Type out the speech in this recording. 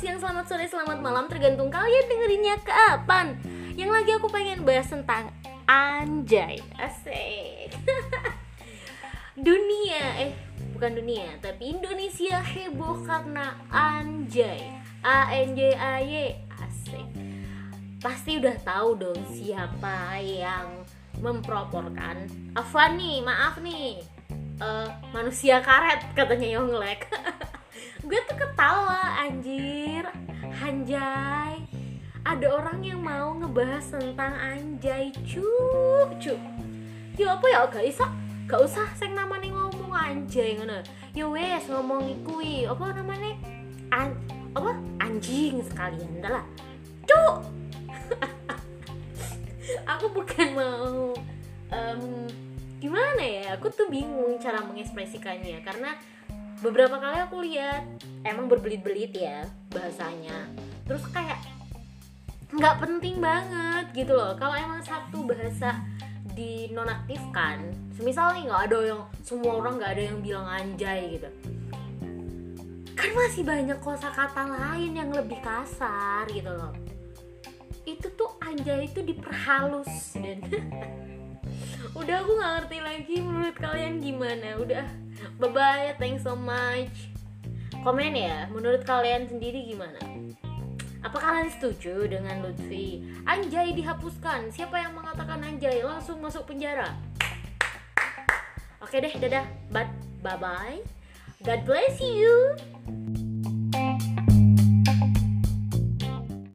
sore, selamat malam. Tergantung kalian dengerinnya kapan Yang lagi aku pengen bahas tentang Anjay. Asik. Dunia. Eh bukan dunia Tapi Indonesia heboh karena Anjay. A-N-J-A-Y Asik. Pasti udah tahu dong siapa yang memproporkan. Afwan nih, maaf nih. Uh, Manusia karet katanya Yonglek gue tuh ketawa anjir. Anjay. Ada orang yang mau ngebahas tentang anjay cu cu. Ya apa ya gak bisa gak usah sing namanya ngomong anjay ngono. Ya wes ngomong ikui apa namanya An apa? Anjing sekalian lah. Cu. Aku bukan mau um, gimana ya? Aku tuh bingung cara mengekspresikannya. Karena beberapa kali aku lihat emang berbelit-belit ya bahasanya. Terus kayak nggak penting banget gitu loh. Kalau emang satu bahasa dinonaktifkan semisal nih nggak ada yang semua orang nggak ada yang bilang anjay gitu. Kan masih banyak kosakata lain yang lebih kasar gitu loh. Itu tuh anjay itu diperhalus dan udah aku nggak ngerti lagi menurut kalian gimana udah bye bye thanks so much komen ya menurut kalian sendiri gimana apa kalian setuju dengan Lutfi? Anjay dihapuskan. Siapa yang mengatakan anjay langsung masuk penjara? Oke deh, dadah. Bye bye. God bless you.